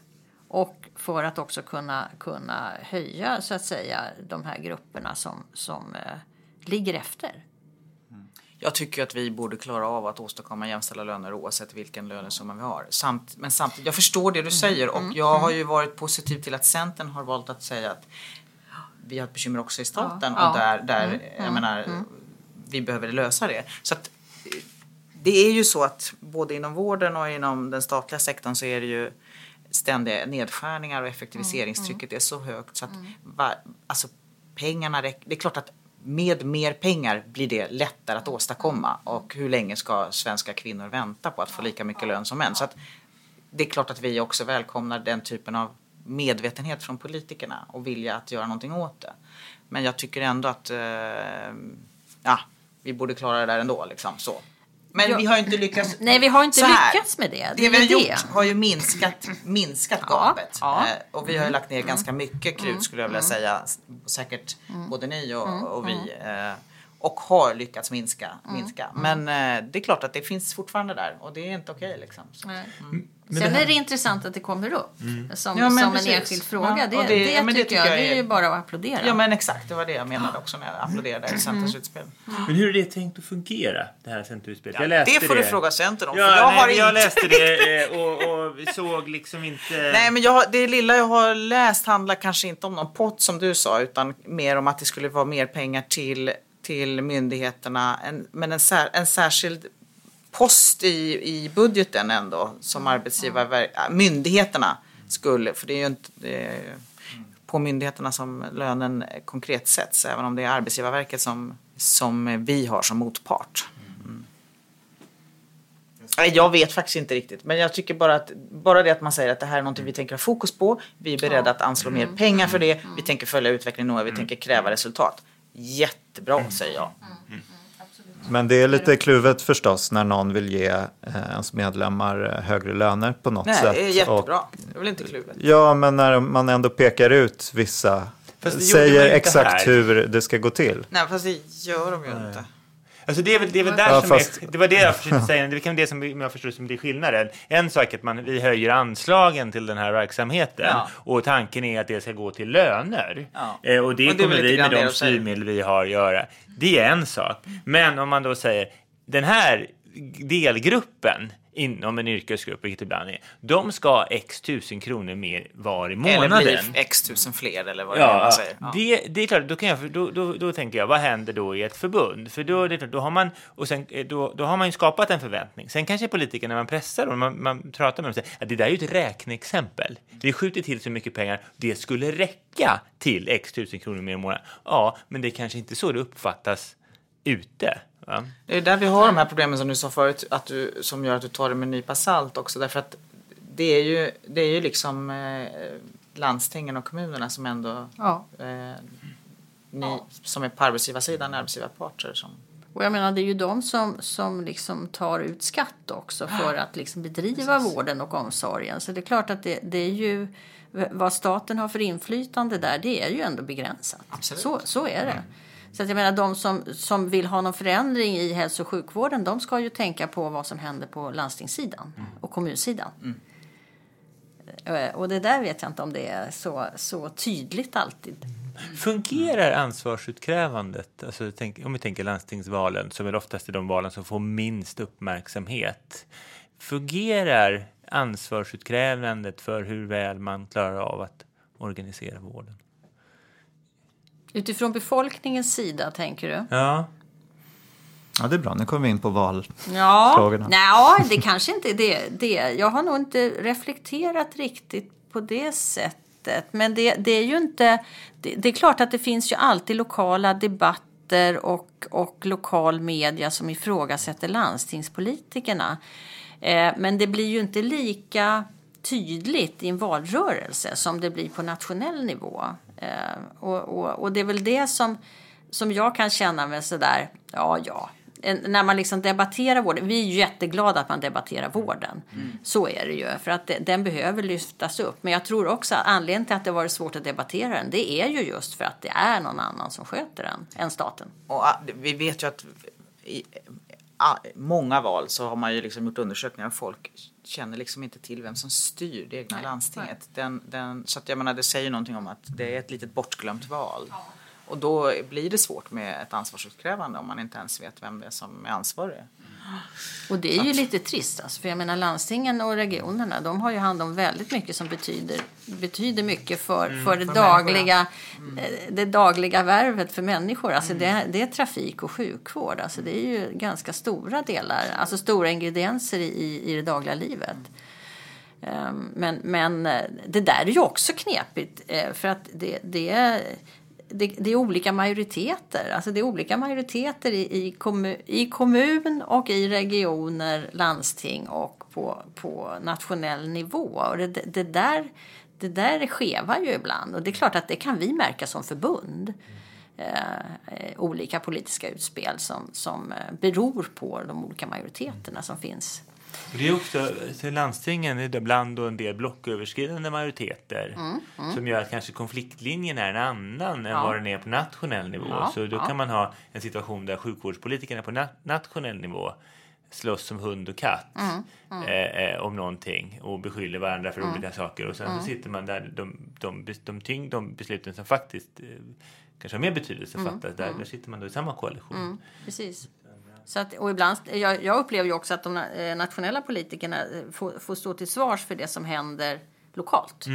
och för att också kunna, kunna höja så att säga de här grupperna som, som eh, ligger efter. Jag tycker att vi borde klara av att åstadkomma jämställda löner oavsett vilken lönesumma vi har. Samt, men samtidigt, jag förstår det du säger och jag har ju varit positiv till att Centern har valt att säga att vi har ett bekymmer också i staten Ja. och där, där jag menar, vi behöver lösa det. Så att, eh, det är ju så att både inom vården och inom den statliga sektorn så är det ju ständiga nedskärningar och effektiviseringstrycket är så högt så att va, alltså, pengarna räcker. Det är klart att med mer pengar blir det lättare att åstadkomma och hur länge ska svenska kvinnor vänta på att få lika mycket lön som män? Så att det är klart att vi också välkomnar den typen av medvetenhet från politikerna och vilja att göra någonting åt det. Men jag tycker ändå att eh, ja, vi borde klara det där ändå. Liksom, så. Men Ja. vi har inte lyckats. Nej, vi har inte lyckats med det. Det vi har ju gjort har ju minskat, minskat Ja, gapet. ja. Mm. Eh, och vi har ju lagt ner ganska mycket krut skulle jag vilja säga. Säkert Mm. både ni och, och vi. Eh, och har lyckats minska. Mm. minska. Men eh, det är klart att det finns fortfarande där och det är inte okej. liksom. Så. Nej. Men Sen är det intressant att det kommer upp som, Ja, som en enskild fråga. Ja, det, det, det- ja, men det tycker jag, jag det är är- ju bara att applådera. Ja men exakt, det var det jag menade också när jag applåderade Mm. Centerns utspel. Men hur är det tänkt att fungera, det här centerutspelet? jag läste Det får du fråga Centern om. Ja, för jag nej, har jag inte... läste det eh, och, och såg liksom inte... Nej men jag, det lilla jag har läst handlar kanske inte om någon pott som du sa utan mer om att det skulle vara mer pengar till, till myndigheterna. En, men en, sär, en särskild post i, i budgeten ändå som arbetsgivare, äh, myndigheterna skulle, för det är ju inte det är på myndigheterna som lönen konkret sätts även om det är Arbetsgivarverket som, som vi har som motpart. Nej, Jag vet faktiskt inte riktigt, men jag tycker bara att bara det att man säger att det här är någonting vi tänker ha fokus på. Vi är beredda att anslå mer pengar för det. Vi tänker följa utvecklingen noga. Vi tänker kräva resultat. Jättebra säger jag. Men det är lite kluvet förstås när någon vill ge eh, ens medlemmar eh, högre löner på något Nej, sätt. det är Och, jättebra. Det är väl inte kluvet. ja, men när man ändå pekar ut vissa, Fast säger exakt här. hur det ska gå till. Nej, fast det gör de ju inte. Alltså det är väl, det är väl där Ja, som fast- är, det var det jag försökte säga, det är kan det som om jag förstår som blir skillnaden. En sak är att man, vi höjer anslagen till den här verksamheten Ja. och tanken är att det ska gå till löner. Ja. Eh, och det Och det kommer vi med de styrmedel vi har att göra. Det är en sak. Men om man då säger den här delgruppen inom en yrkesgrupp, vilket ibland är, de ska ha x tusen kronor mer var i Eller månaden. blir x tusen fler eller vad det är Ja, man säger. Ja. det, det är klart, då, kan jag, då, då, då tänker jag, vad händer då i ett förbund? För då, det är klart, då, har man, och sen, eh, då, då har man ju skapat en förväntning. Sen kanske politikerna, när man pressar dem, man, man pratar med dem, säger att det där är ju ett räkneexempel. Vi skjuter till så mycket pengar, det skulle räcka till x tusen kronor mer i månaden. Ja, men det är kanske inte så det uppfattas ute. Va? Det är där vi har de här problemen som du sa förut, att du, som gör att du tar det med en nypa salt också. Därför att det är ju, det är ju liksom eh, landstingen och kommunerna som ändå, Ja. eh, ni som är på arbetsgivarsidan, arbetsgivarparter. Som, Och jag menar det är ju de som, som liksom tar ut skatt också för att liksom bedriva vården och omsorgen. Så det är klart att det, det är ju vad staten har för inflytande där det är ju ändå begränsat. Absolut. Så, så är det. Så att jag menar de som, som vill ha någon förändring i hälso och sjukvården de ska ju tänka på vad som händer på landstingssidan och kommunsidan. Mm. Och det där vet jag inte om det är så, så tydligt alltid. Fungerar ansvarsutkrävandet, alltså, tänk, om vi tänker landstingsvalen, som är oftast är de valen som får minst uppmärksamhet. Fungerar ansvarsutkrävandet för hur väl man klarar av att organisera vården? Utifrån befolkningens sida tänker du? Ja, Ja, det är bra. Nu kommer vi in på val. Ja, nej, det kanske inte är det, det. Jag har nog inte reflekterat riktigt på det sättet. Men det, det är ju inte... Det, det är klart att det finns ju alltid lokala debatter och, och lokal media som ifrågasätter landstingspolitikerna. Eh, men det blir ju inte lika tydligt i en valrörelse som det blir på nationell nivå. Eh, och, och, och det är väl det som, som jag kan känna mig sådär, ja, ja, När man liksom debatterar vården. Vi är ju jätteglada att man debatterar vården. Så är det ju. För att den behöver lyftas upp. Men jag tror också att anledningen till att det varit svårt att debattera den. Det är ju just för att det är någon annan som sköter den än staten. Och ah, vi vet ju att i ah, många val så har man ju liksom gjort undersökningar och folk känner liksom inte till vem som styr det egna landstinget. Den, den, så att jag menar, det säger någonting om att det är ett litet bortglömt val. Och då blir det svårt med ett ansvarsutkrävande om man inte ens vet vem det är som är ansvarig. Och det är ju lite trist. Alltså, för jag menar landstingen och regionerna de har ju hand om väldigt mycket som betyder, betyder mycket för, för det dagliga eh, det dagliga värvet för människor. Alltså det, det är trafik och sjukvård. Alltså det är ju ganska stora delar, alltså stora ingredienser i, i det dagliga livet. Ehm, Men, men eh, det där är ju också knepigt eh, för att det, det, det, det är olika majoriteter. Alltså det är olika majoriteter i, i, kommun, i kommun och i regioner, landsting och på, på nationell nivå. Och det, det, där, det där skevar ju ibland och det är klart att det kan vi märka som förbund. Eh, eh, olika politiska utspel som, som eh, beror på de olika majoriteterna som finns det är också till landstingen ibland då en del blocköverskridande majoriteter som gör att kanske konfliktlinjen är en annan än Mm, Ja. vad den är på nationell nivå. Ja, Så då ja. kan man ha en situation där sjukvårdspolitikerna på na- nationell nivå slåss som hund och katt Mm, Eh, eh, om någonting och beskyller varandra för olika saker. Och sen Mm. så sitter man där de, de, de, de, tyng, de besluten som faktiskt eh, kanske har mer betydelse Mm, fattas. Där, där sitter man då i samma koalition. Precis. Så att, och ibland, jag, jag upplever ju också att de eh, nationella politikerna eh, får, får stå till svars för det som händer lokalt.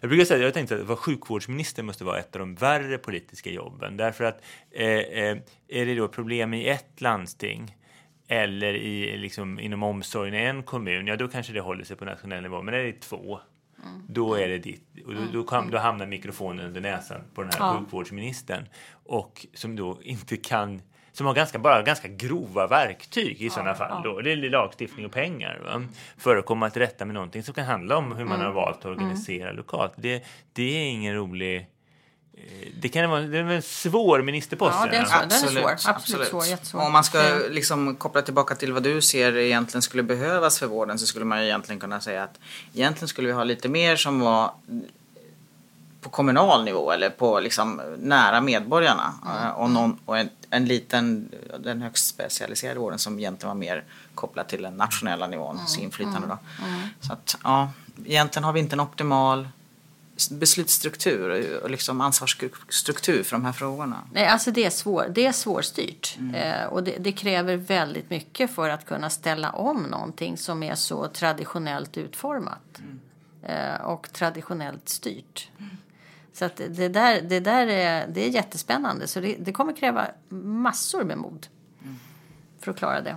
Jag brukar säga jag tänkte att vara sjukvårdsminister måste vara ett av de värre politiska jobben. Därför att eh, eh, är det då problem i ett landsting eller i, liksom, inom omsorgen i en kommun, ja då kanske det håller sig på nationell nivå. Men är det två, då är det ditt. Och då, då, kan, då hamnar mikrofonen under näsan på den här Ja. sjukvårdsministern. Och som då inte kan som har ganska, bara ganska grova verktyg i sådana fall. Då. Det är lagstiftning och pengar. Va? För att komma till rätta med någonting som kan handla om hur man har valt att organisera lokalt. Det, det är ingen rolig... eh, Det kan vara det är en svår ministerpost. Ja, det är svår- den är svår. Absolut svår, jättesvår. Om man ska Ja. liksom koppla tillbaka till vad du ser egentligen skulle behövas för vården så skulle man ju egentligen kunna säga att egentligen skulle vi ha lite mer som var på kommunal nivå eller på liksom nära medborgarna Eh, och, någon, och en, en liten, den högst specialiserade vården som egentligen var mer kopplad till den nationella nivån, mm. inflytande då. Så att ja, egentligen har vi inte en optimal beslutsstruktur och liksom ansvarsstruktur för de här frågorna. Nej, alltså det är, svår, det är svårstyrt. Eh, och det, det kräver väldigt mycket för att kunna ställa om någonting som är så traditionellt utformat. Eh, och traditionellt styrt. Så att det där, det där är, det är jättespännande. Så det, det kommer kräva massor med mod för att klara det.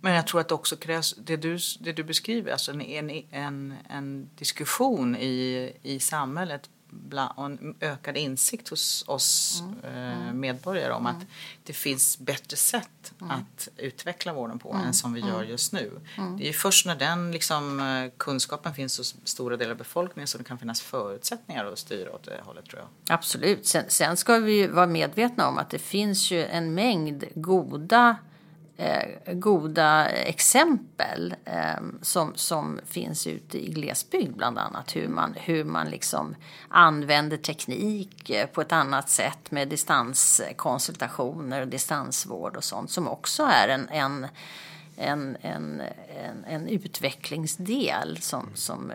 Men jag tror att det också krävs, det du, det du beskriver, alltså en, en, en, en diskussion i, i samhället och en ökad insikt hos oss eh, medborgare om att det finns bättre sätt att utveckla vården på än som vi gör just nu. Det är först när den liksom, eh, kunskapen finns hos stora delar av befolkningen som det kan finnas förutsättningar att styra åt det hållet tror jag. Absolut. Sen, sen ska vi ju vara medvetna om att det finns ju en mängd goda, eh, goda exempel eh, som, som finns ute i glesbygd bland annat. Hur man, hur man liksom använder teknik eh, på ett annat sätt med distanskonsultationer och distansvård och sånt som också är en, en, en, en, en, en utvecklingsdel som, som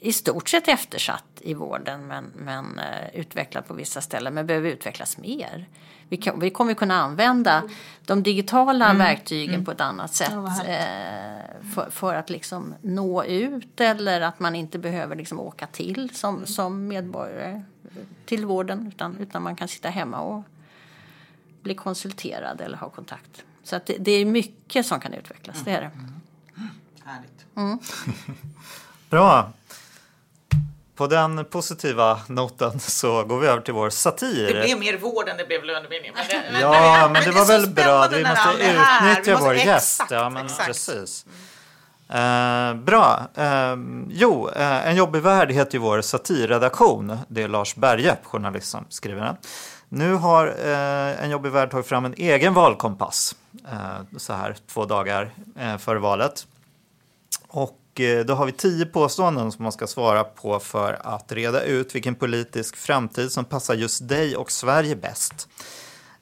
i stort sett eftersatt i vården men, men eh, utvecklad på vissa ställen men behöver utvecklas mer. Vi, kan, vi kommer kunna använda de digitala verktygen på ett annat sätt eh, för, för att liksom nå ut eller att man inte behöver liksom åka till som, som medborgare till vården utan, utan man kan sitta hemma och bli konsulterad eller ha kontakt. Så att det, det är mycket som kan utvecklas, det är det. Härligt. Bra. På den positiva noten så går vi över till vår satir. Det blev mer vård än det blev lönebildning. Men det, men- Ja, men det var så väl bra. Vi måste det utnyttja måste- vår exakt, gäst. Ja, men exakt. precis. Eh, bra. Eh, jo, eh, En jobbig värld heter ju vår satirredaktion. Det är Lars Berge, journalist, som skriver den. Nu har eh, En jobbig värld tagit fram en egen valkompass eh, så här två dagar eh, före valet. Och Eh, då har vi tio påståenden som man ska svara på för att reda ut vilken politisk framtid som passar just dig och Sverige bäst.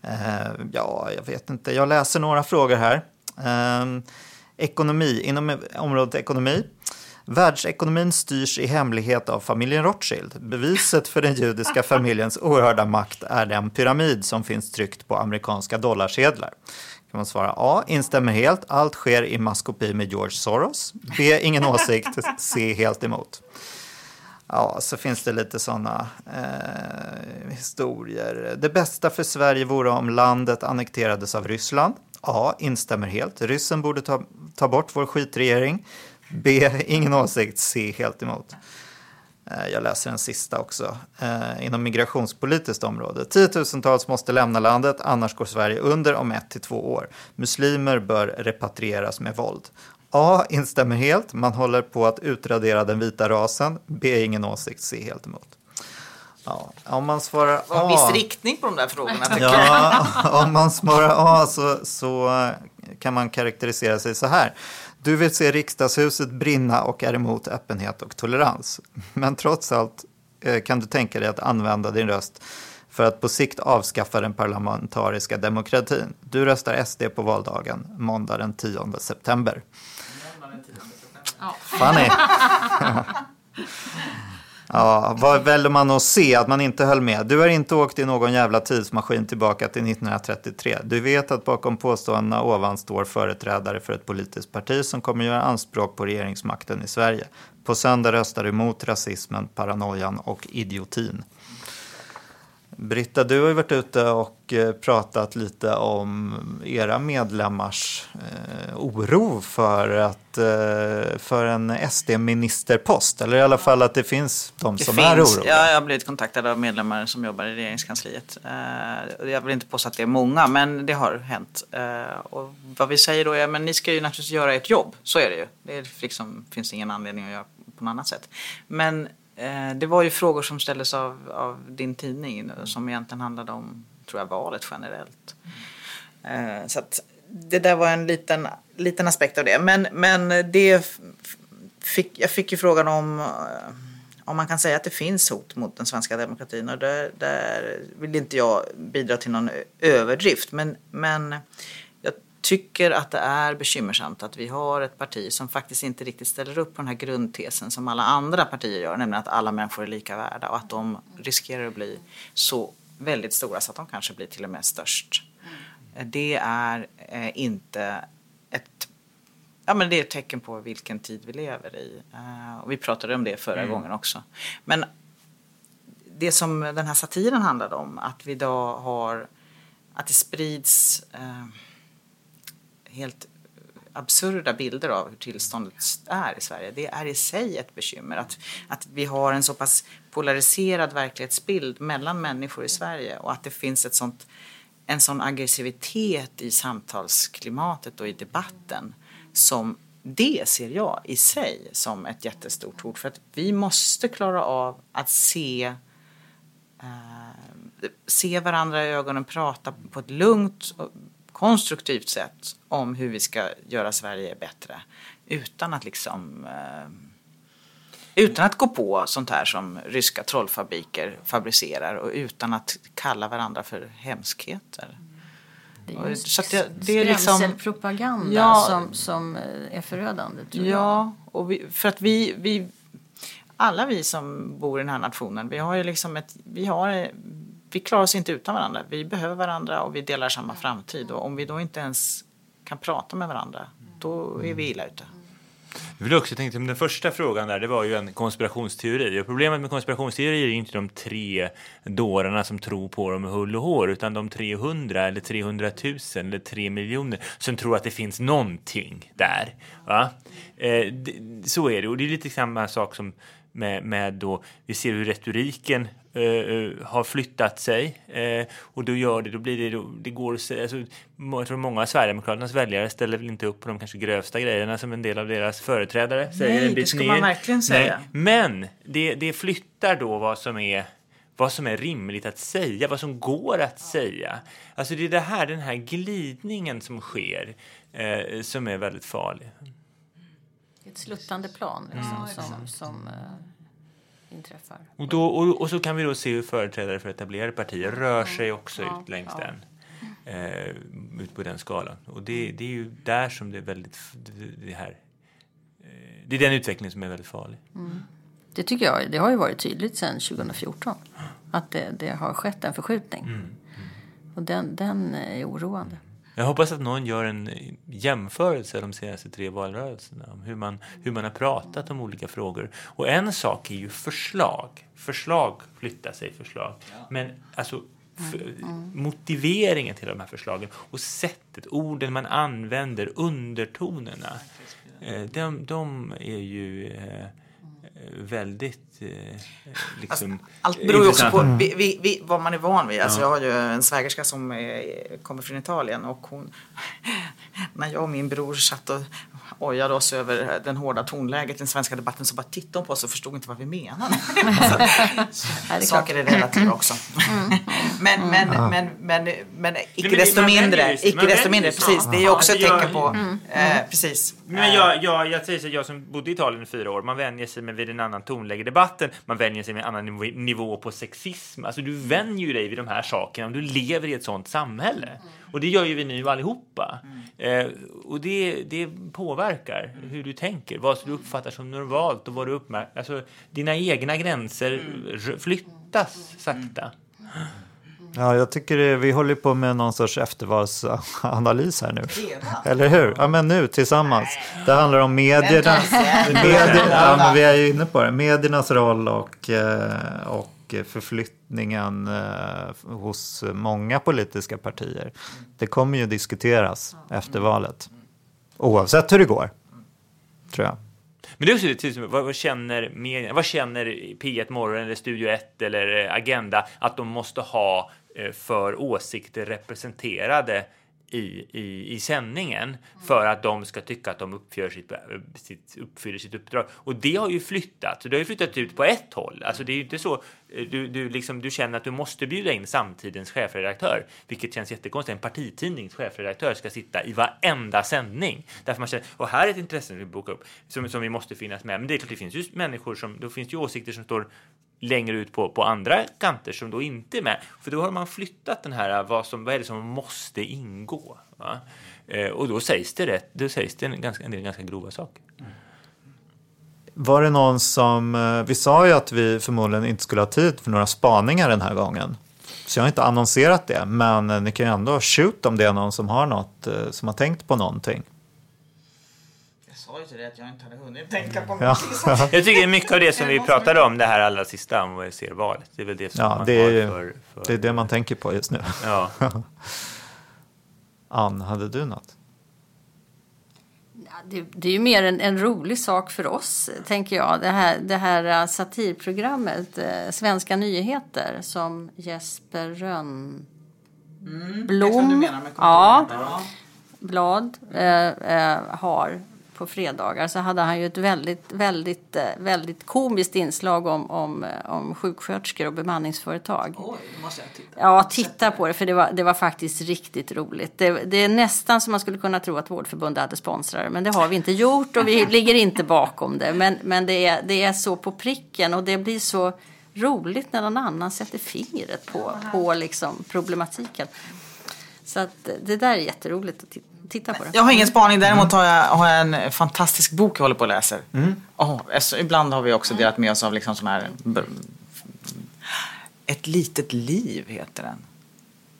Eh, ja, jag vet inte. Jag läser några frågor här. Eh, ekonomi, inom området ekonomi. Världsekonomin styrs i hemlighet av familjen Rothschild. Beviset för den judiska familjens oerhörda makt är den pyramid som finns tryckt på amerikanska dollarsedlar. Kan man svara A. Instämmer helt. Allt sker i maskopi med George Soros. B. Ingen åsikt. C. Helt emot. Ja, så finns det lite sådana eh, historier. Det bästa för Sverige vore om landet annekterades av Ryssland. A. Instämmer helt. Ryssen borde ta, ta bort vår skitregering. B. Ingen åsikt. C. Helt emot. Eh, Jag läser en sista också. Eh, inom migrationspolitiskt område. Tiotusentals måste lämna landet, annars går Sverige under om ett till två år. Muslimer bör repatrieras med våld. A. Instämmer helt. Man håller på att utradera den vita rasen. B. Ingen åsikt. C. Helt emot. Ja, om man svarar var en A. viss riktning på de där frågorna. Ja, om man svarar A så, så kan man karaktärisera sig så här. Du vill se riksdagshuset brinna och är emot öppenhet och tolerans. Men trots allt eh, kan du tänka dig att använda din röst för att på sikt avskaffa den parlamentariska demokratin. Du röstar SD på valdagen, måndag den 10 september. Funny. Ja, vad väljer man att se att man inte höll med? Du har inte åkt i någon jävla tidsmaskin tillbaka till 1933. Du vet att bakom påståendena ovan står företrädare för ett politiskt parti som kommer göra anspråk på regeringsmakten i Sverige. På söndag röstar du mot rasismen, paranoian och idiotin. Britta, du har ju varit ute och eh, pratat lite om era medlemmars eh, oro för, att, eh, för en SD-ministerpost. Eller i alla fall att det finns de Det som är finns, oroliga. ja, jag har blivit kontaktad av medlemmar som jobbar i regeringskansliet. Eh, jag vill inte påstå att det är många, men det har hänt. Eh, och vad vi säger då är, men ni ska ju naturligtvis göra ert jobb. Så är det ju. Det är liksom, finns ingen anledning att göra på något annat sätt. Men Eh, det var ju frågor som ställdes av, av din tidning eh, som egentligen handlade om, tror jag, valet generellt. Mm. så att det där var en liten, liten aspekt av det. Men, men det fick, jag fick ju frågan om om man kan säga att det finns hot mot den svenska demokratin och där, där vill inte jag bidra till någon överdrift men, men tycker att det är bekymmersamt att vi har ett parti som faktiskt inte riktigt ställer upp på den här grundtesen som alla andra partier gör, nämligen att alla människor är lika värda och att de riskerar att bli så väldigt stora så att de kanske blir till och med störst. Det är eh, inte ett Ja, men det är ett tecken på vilken tid vi lever i. Eh, och vi pratade om det förra gången också. Men det som den här satiren handlade om, att vi idag har, att det sprids eh, helt absurda bilder av hur tillståndet är i Sverige. Det är i sig ett bekymmer. Att, att vi har en så pass polariserad verklighetsbild mellan människor i Sverige och att det finns ett sånt, en sån aggressivitet i samtalsklimatet och i debatten som det ser jag i sig som ett jättestort hot. För att vi måste klara av att se eh, se varandra i ögonen, prata på ett lugnt och konstruktivt sätt om hur vi ska göra Sverige bättre. Utan att liksom eh, utan att gå på sånt här som ryska trollfabriker fabricerar och utan att kalla varandra för hemskheter. Det är Och så det- det är liksom- skrämselpropaganda Ja. som, som eh, är förödande, tror jag. Ja, och vi, för att vi, vi, alla vi som bor i den här nationen, vi har ju liksom ett, vi har, vi klarar oss inte utan varandra. Vi behöver varandra och vi delar samma framtid. Och om vi då inte ens kan prata med varandra, då är vi illa ute. Jag vill också tänka den första frågan där, det var ju en konspirationsteori. Och problemet med konspirationsteorier är ju inte de tre dårarna som tror på dem med hull och hår, utan de 300 eller 300 000 eller 3 miljoner som tror att det finns någonting där. Va? Eh, det, så är det, och det är lite samma sak som med, med då, vi ser hur retoriken eh, eh, har flyttat sig eh, och då gör det, då blir det, då, det går alltså, jag tror många av Sverigedemokraternas väljare ställer väl inte upp på de kanske grövsta grejerna som en del av deras företrädare säger Nej, det ska ner. man verkligen säga. Nej, men det, det flyttar då vad som är vad som är rimligt att säga, vad som går att säga. Alltså det är det här, den här glidningen som sker eh, som är väldigt farlig. Ett sluttande plan liksom, som, som eh, inträffar. Och, då, och, och så kan vi då se hur företrädare för etablerade partier rör sig också Ja, ut längs ja. den. Eh, ut på den skalan. Och det, det är ju där som det är väldigt... Det, det här, eh, det är den utvecklingen som är väldigt farlig. Det tycker jag, det har ju varit tydligt sedan 2014. Att det, det har skett en förskjutning. Och den, den är oroande. Jag hoppas att någon gör en jämförelse de senaste tre valrörelserna om hur man, hur man har pratat om olika frågor. Och en sak är ju förslag. Förslag flyttar sig förslag. Men alltså f- motiveringen till de här förslagen och sättet, orden man använder, undertonerna. Eh, de, de är ju eh, väldigt eh, liksom, Allt beror ju också på vi, vi, vi, vad man är van vid. Alltså jag har ju en svägerska som eh, kommer från Italien och hon, när jag och min bror satt och ojade oss över den hårda tonläget i den svenska debatten så bara tittade hon på oss och förstod inte vad vi menade. är Saker är relativa också. men, men, men, men, men icke men desto man väljer mindre, icke desto mindre, så. precis. Det är ju också ett Ja, tecken på, jag- eh, precis. Men jag, jag, jag säger så, jag som bodde i Italien i fyra år, man vänjer sig med vid en annan tonläge i debatten, man vänjer sig med en annan nivå, nivå på sexism. Alltså du vänjer ju dig vid de här sakerna om du lever i ett sånt samhälle. Och det gör ju vi nu allihopa. Eh, och det, det påverkar hur du tänker, vad du uppfattar som normalt och vad du uppmärksammar. Alltså dina egna gränser r- flyttas sakta. Ja, jag tycker vi håller på med någon sorts eftervalsanalys här nu. Eller hur? Ja, men nu tillsammans. Det handlar om medierna. Medier, ja, men vi är ju inne på det. Mediernas roll och, eh, och förflyttningen eh, hos många politiska partier. Det kommer ju diskuteras efter valet. Oavsett hur det går, tror jag. Men det är också det, till, vad, vad känner medierna, vad känner P1 Morgon eller Studio 1 eller eh, Agenda att de måste ha eh, för åsikter representerade i, i, i sändningen för att de ska tycka att de uppfyller sitt, sitt, uppfyller sitt uppdrag. Och det har ju flyttat. Det har ju flyttat ut på ett håll. Alltså det är ju inte så eh, du, du, liksom, du känner att du måste bjuda in samtidens chefredaktör, vilket känns jättekonstigt. En partitidnings chefredaktör ska sitta i varenda sändning. Därför man känner, och här är ett intresse som vi bokar upp, som, som vi måste finnas med. Men det är klart, det finns ju människor som, då finns ju åsikter som står längre ut på, på andra kanter som då inte är med. För då har man flyttat den här, eh, vad, som, vad är det som måste ingå? Va? Eh, och då sägs det rätt, då sägs det en, ganska, en del ganska grova saker. Var det någon som, eh, vi sa ju att vi förmodligen inte skulle ha tid för några spaningar den här gången. Så jag har inte annonserat det, men eh, ni kan ju ändå shoot om det är någon som har något, som har tänkt på någonting. Jag sa ju till dig att jag inte hade hunnit tänka på Ja, Jag tycker det är mycket av det som vi pratade om, det här allra sista om vad jag ser valet. Det är väl det som ja man det, är, för... för det är det man tänker på just nu. Ja. Ann, hade du något? Det, det är ju mer en, en rolig sak för oss, tänker jag. Det här, det här eh, satirprogrammet, eh, Svenska nyheter, som Jesper Rönnblom ja, blad eh, eh, har på fredagar så hade han ju ett väldigt, väldigt, eh, väldigt komiskt inslag om, om, eh, om sjuksköterskor och bemanningsföretag. Oj, måste jag titta. Ja, titta på det för det var, det var faktiskt riktigt roligt. Det, det är nästan som man skulle kunna tro att Vårdförbundet hade sponsrar men det har vi inte gjort och vi ligger inte bakom det. Men, men det, är, det är så på pricken och det blir så roligt när någon annan sätter fingret på, på liksom problematiken. Så att det där är jätteroligt att ti- titta på det. Jag har ingen spaning, däremot har jag, har jag en fantastisk bok jag håller på och läser. Oh, alltså, ibland har vi också delat med oss av liksom sån här... Ett litet liv heter den.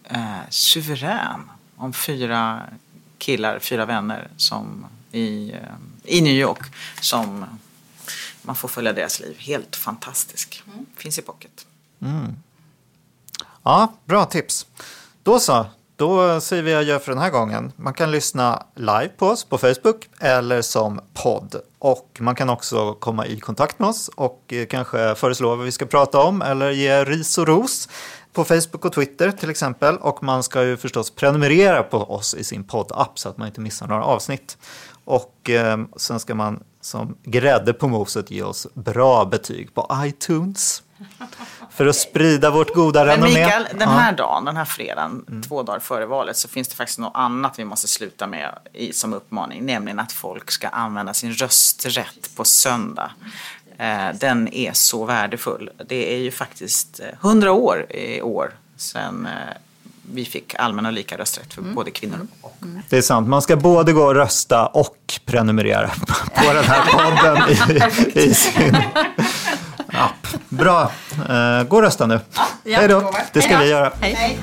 Eh, suverän. Om fyra killar, fyra vänner som i, eh, i New York som man får följa deras liv. Helt fantastisk. Finns i pocket. Ja, bra tips. Då så, då säger vi adjö för den här gången. Man kan lyssna live på oss på Facebook eller som podd. Och man kan också komma i kontakt med oss och eh, kanske föreslå vad vi ska prata om eller ge ris och ros på Facebook och Twitter till exempel. Och man ska ju förstås prenumerera på oss i sin poddapp så att man inte missar några avsnitt. Och eh, sen ska man som grädde på moset ge oss bra betyg på iTunes. för att sprida vårt goda Men renommé. Mikael, den Ja. här dagen, den här fredagen, två dagar före valet så finns det faktiskt något annat vi måste sluta med i, som uppmaning. Nämligen att folk ska använda sin rösträtt på söndag. Eh, den är så värdefull. Det är ju faktiskt eh, 100 år i år sedan eh, vi fick allmän och lika rösträtt för både kvinnor och män. Det är sant, man ska både gå och rösta och prenumerera på den här podden i, i sin app. Bra, Eh, gå och rösta nu. Ja, Hej då, det ska vi göra. Hej.